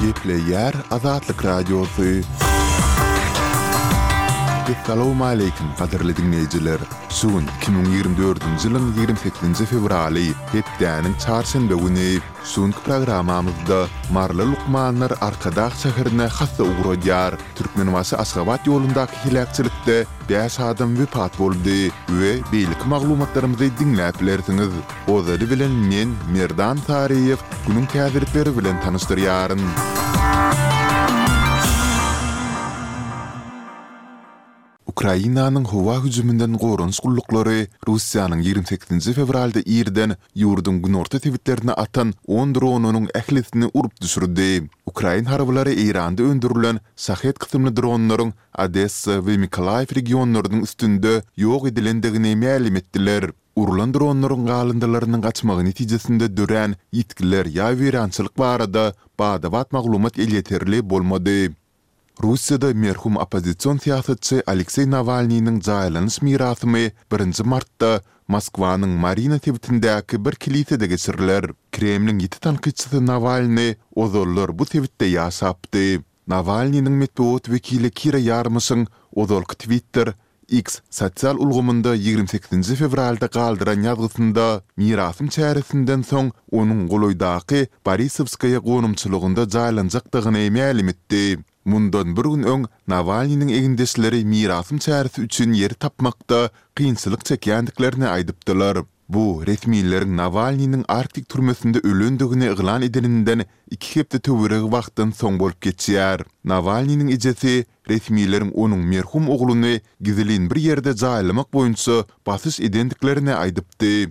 Gepleýär Azatlyk Radiosy. Assalamualeýkum, gadyrly diňleýjiler! Şu gün, iki müň ýigrimi dördünji ýylyň ýigrimi sekizinji fewraly, hepdäniň çarşenbe güni. Şu günki programmamyzda maryly lukmanlar Arkadag şäherine hassa ugradýar. Türkmenbaşy Aşgabat ýolundaky heläkçilikde bäş adam wepat boldy we beýleki maglumatlarymyzy diňläp bilersiňiz. Ozaly bilen men, Merdan Taryýew, günüň täzelikleri bilen tanyşdyrýaryn. Ukrainanyň howa hüjüminden goranyş gulluklary Russiýanyň ýigrimi sekizinji fewralda irden ýurduň günorta sebitlerine atan on dronynyň ählisini urup düşürdi. Ukrain harbylary Eýranda öndürilen Şahed kysymly dronlaryň Odessa we Mykolaýew regionlarynyň üstünde ýok edilendigini mälim etdiler. Urlan dronlaryň galyndylarynyň gaçmagy netijesinde dörän ýitgiler ýa weýrançylyk barada bada-bat maglumat elýeterli bolmady. Russiýada merhum oppozision syýasatçy Alekseý Nawalnynyň jaýlanyş mirasymy birinji martda Moskwanyň Marina sebitindäki bir kilisede geçiriler. Kremliň ýiti tankytçysy Nawalny ozallar bu sebitde ýaşapdy. Nawalnynyň metbugat wekili Kira Ýarmyşyň ozalky Twitter X sosial ulgamynda ýigrimi sekizinji fewralda galdyran ýazgysynda, mirasym çäresinden soň onuň golaýdaky Borisowskaýa gonamçylygynda jaýlanjakdygyny mälim etdi. Mundan bir gün öň Nawalnynyň egindeşleri mirasym çäresi üçin ýer tapmakda kynçylyk çekýändiklerini aýdypdylar. Bu, resmileriň Nawalnynyň Arktik türmesinde ölendigini yglan edeninden iki hepde töweregi wagtdan soň bolup geçýär. Nawalnynyň ejesi Resmileriň onuň merhum ogluny gizlin bir ýerde jaýlamak boýunça basyş edendiklerini aýdypdy.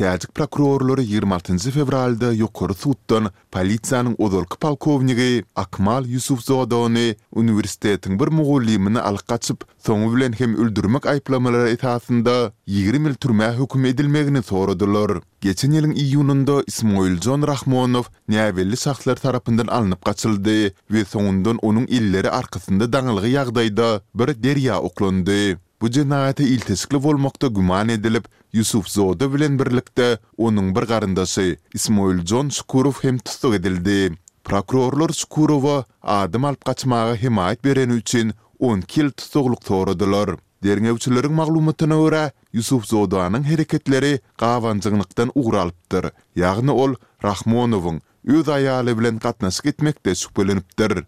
Täjik prokurorlary ýigrimi altynjy fewralda ýokary suddan polisiýanyň ozalky polkownigi Akmal Ýusufzodany uniwersitetiň bir mugallymyny alyp gaçyp, soňy bilen hem öldürmek aýyplamalary esasynda ýigrimi ýyl türmä höküm edilmegini soradylar. Geçen ýylyň iýunynda Ismoiljon Rahmonow näbelli şahslar tarapyndan alnyp gaçyldy we soňundan onuň elleri arkasynda daňylgy ýagdaýda bir derýa oklandy. Bu jenaýata ilteşikli bolmakda güman edilip, Ýusufzoda bilen birlikde onuň bir garyndaşy Ismoiljon Şukurow hem tussag edildi. Prokurorlar Şukurowa adam alyp gaçmaga hemaýat bereni üçin on iki ýyl tussaglyk soradylar. Derňewçileriň maglumatyna görä, Ýusufzodanyň hereketleri gabanjyňlykdan ugur alypdyr, ýagny ol Rahmonowyň öz aýaly bilen gatnaşyk etmekde şübhelenipdir.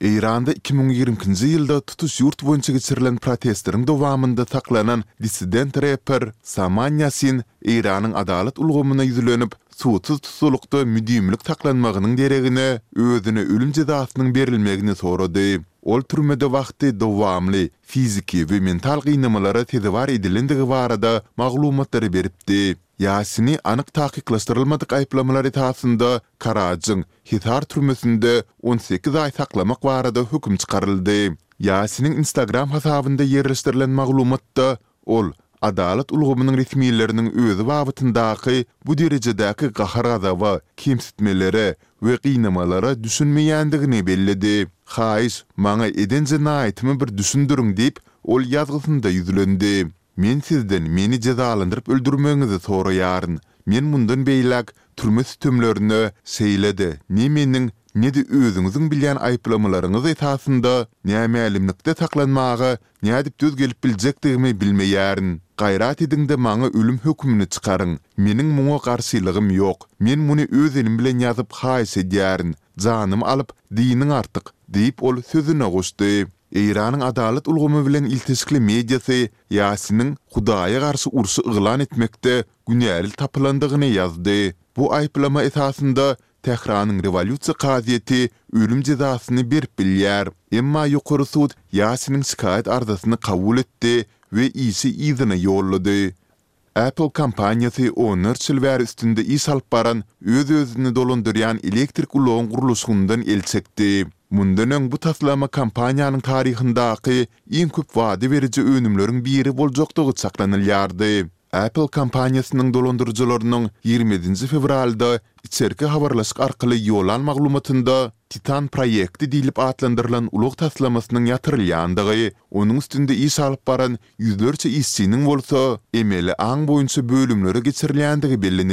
Eýranda iki müň ýigrimi ikinji ýylda tutuş ýurt boýunça geçirilen protestleriň dowamynda saklanan dissident reper Saman Ýasin Eýranyň adalat ulgamyna ýüzlenip, sudsuz tussaglikda müdimilik saklanmagynyň deregine, özüne ölüm jezasynyň berilmegini sorady. Ol türmede wagty dowamly fiziki we mental gynamalara sezewar edilendigi barada maglumatlary beripdi. Ýaşyny anyk takyklaşdyrylmadyk aýyplamalar esasynda Karajyň Hisar türmesinde on sekiz aý saklamak barada höküm çykaryldy. Ýaşynyň Instagram hasabynda ýerleşdirilen maglumatda Ol, adalat ulgamynyň resmileriniň özi babatyndaky bu derejedäki gahar-gazaba, kemsitmelere we gynamalara düşünmeýändigini belledi. Haýyş, maňa eden jenaýatymy bir düşündiriň diýip, ol ýazgysynda ýüzlendi. Men sizden meni jezalandyryp öldürmegiňizi soraýaryn. Men mundan beýläk türme sütemlerine şeýle-de ne meniň, ne-de özüňiziň bilýän aýyplamalaryňyz esasynda nämälimlikde saklanmaga Nädip döz gelip biljekdigimi bilmeýärin. Gaýrat ediň-de maňa ölüm hökümini çykaryň. Meniň muňa garşylygym ýok. Men muny öz elim bilen ýazyp haýyş edýärin. Janymy alyp, dynyň artyk, diýip, ol sözüne goşdy. Eýranyň adalat ulgamy bilen ilteşikli mediasy Ýasiniň Hudaýa garşy urşy yglan etmekde günäli tapylandygyny ýazdy. Bu aýyplama esasynda Tähranyň rewolýusiýa kazyýeti ölüm jezasyny berip bilýär. Emma ýokary sud Ýasiniň şikaýat arzasyny kabul etdi we işi yzyna ýollady. Apple kompaniýasy onlarça ýyl bäri üstünde iş alyp baran öz-özüni dolandyrýan elektrik ulagyň gurluşygyndan el çekdi. Mundan öň bu taslama kompaniýanyň taryhyndaky iň köp wada beriji önümleriň biri boljakdygy çaklanylýardy. Apple kompaniýasynyň dolandyryjylarynyň ýigrimi ýedinji fewralda içerki habarlaşyk arkaly ýollan maglumatynda Titan proýekti diýlip atlandyrylan ulag taslamasynyň ýatyrylýandygy, onuň üstünde iş alyp baran ýüzlerçe işçiniň bolsa emeli aň boýunça bölümlere geçirilýändigi bellenilýär.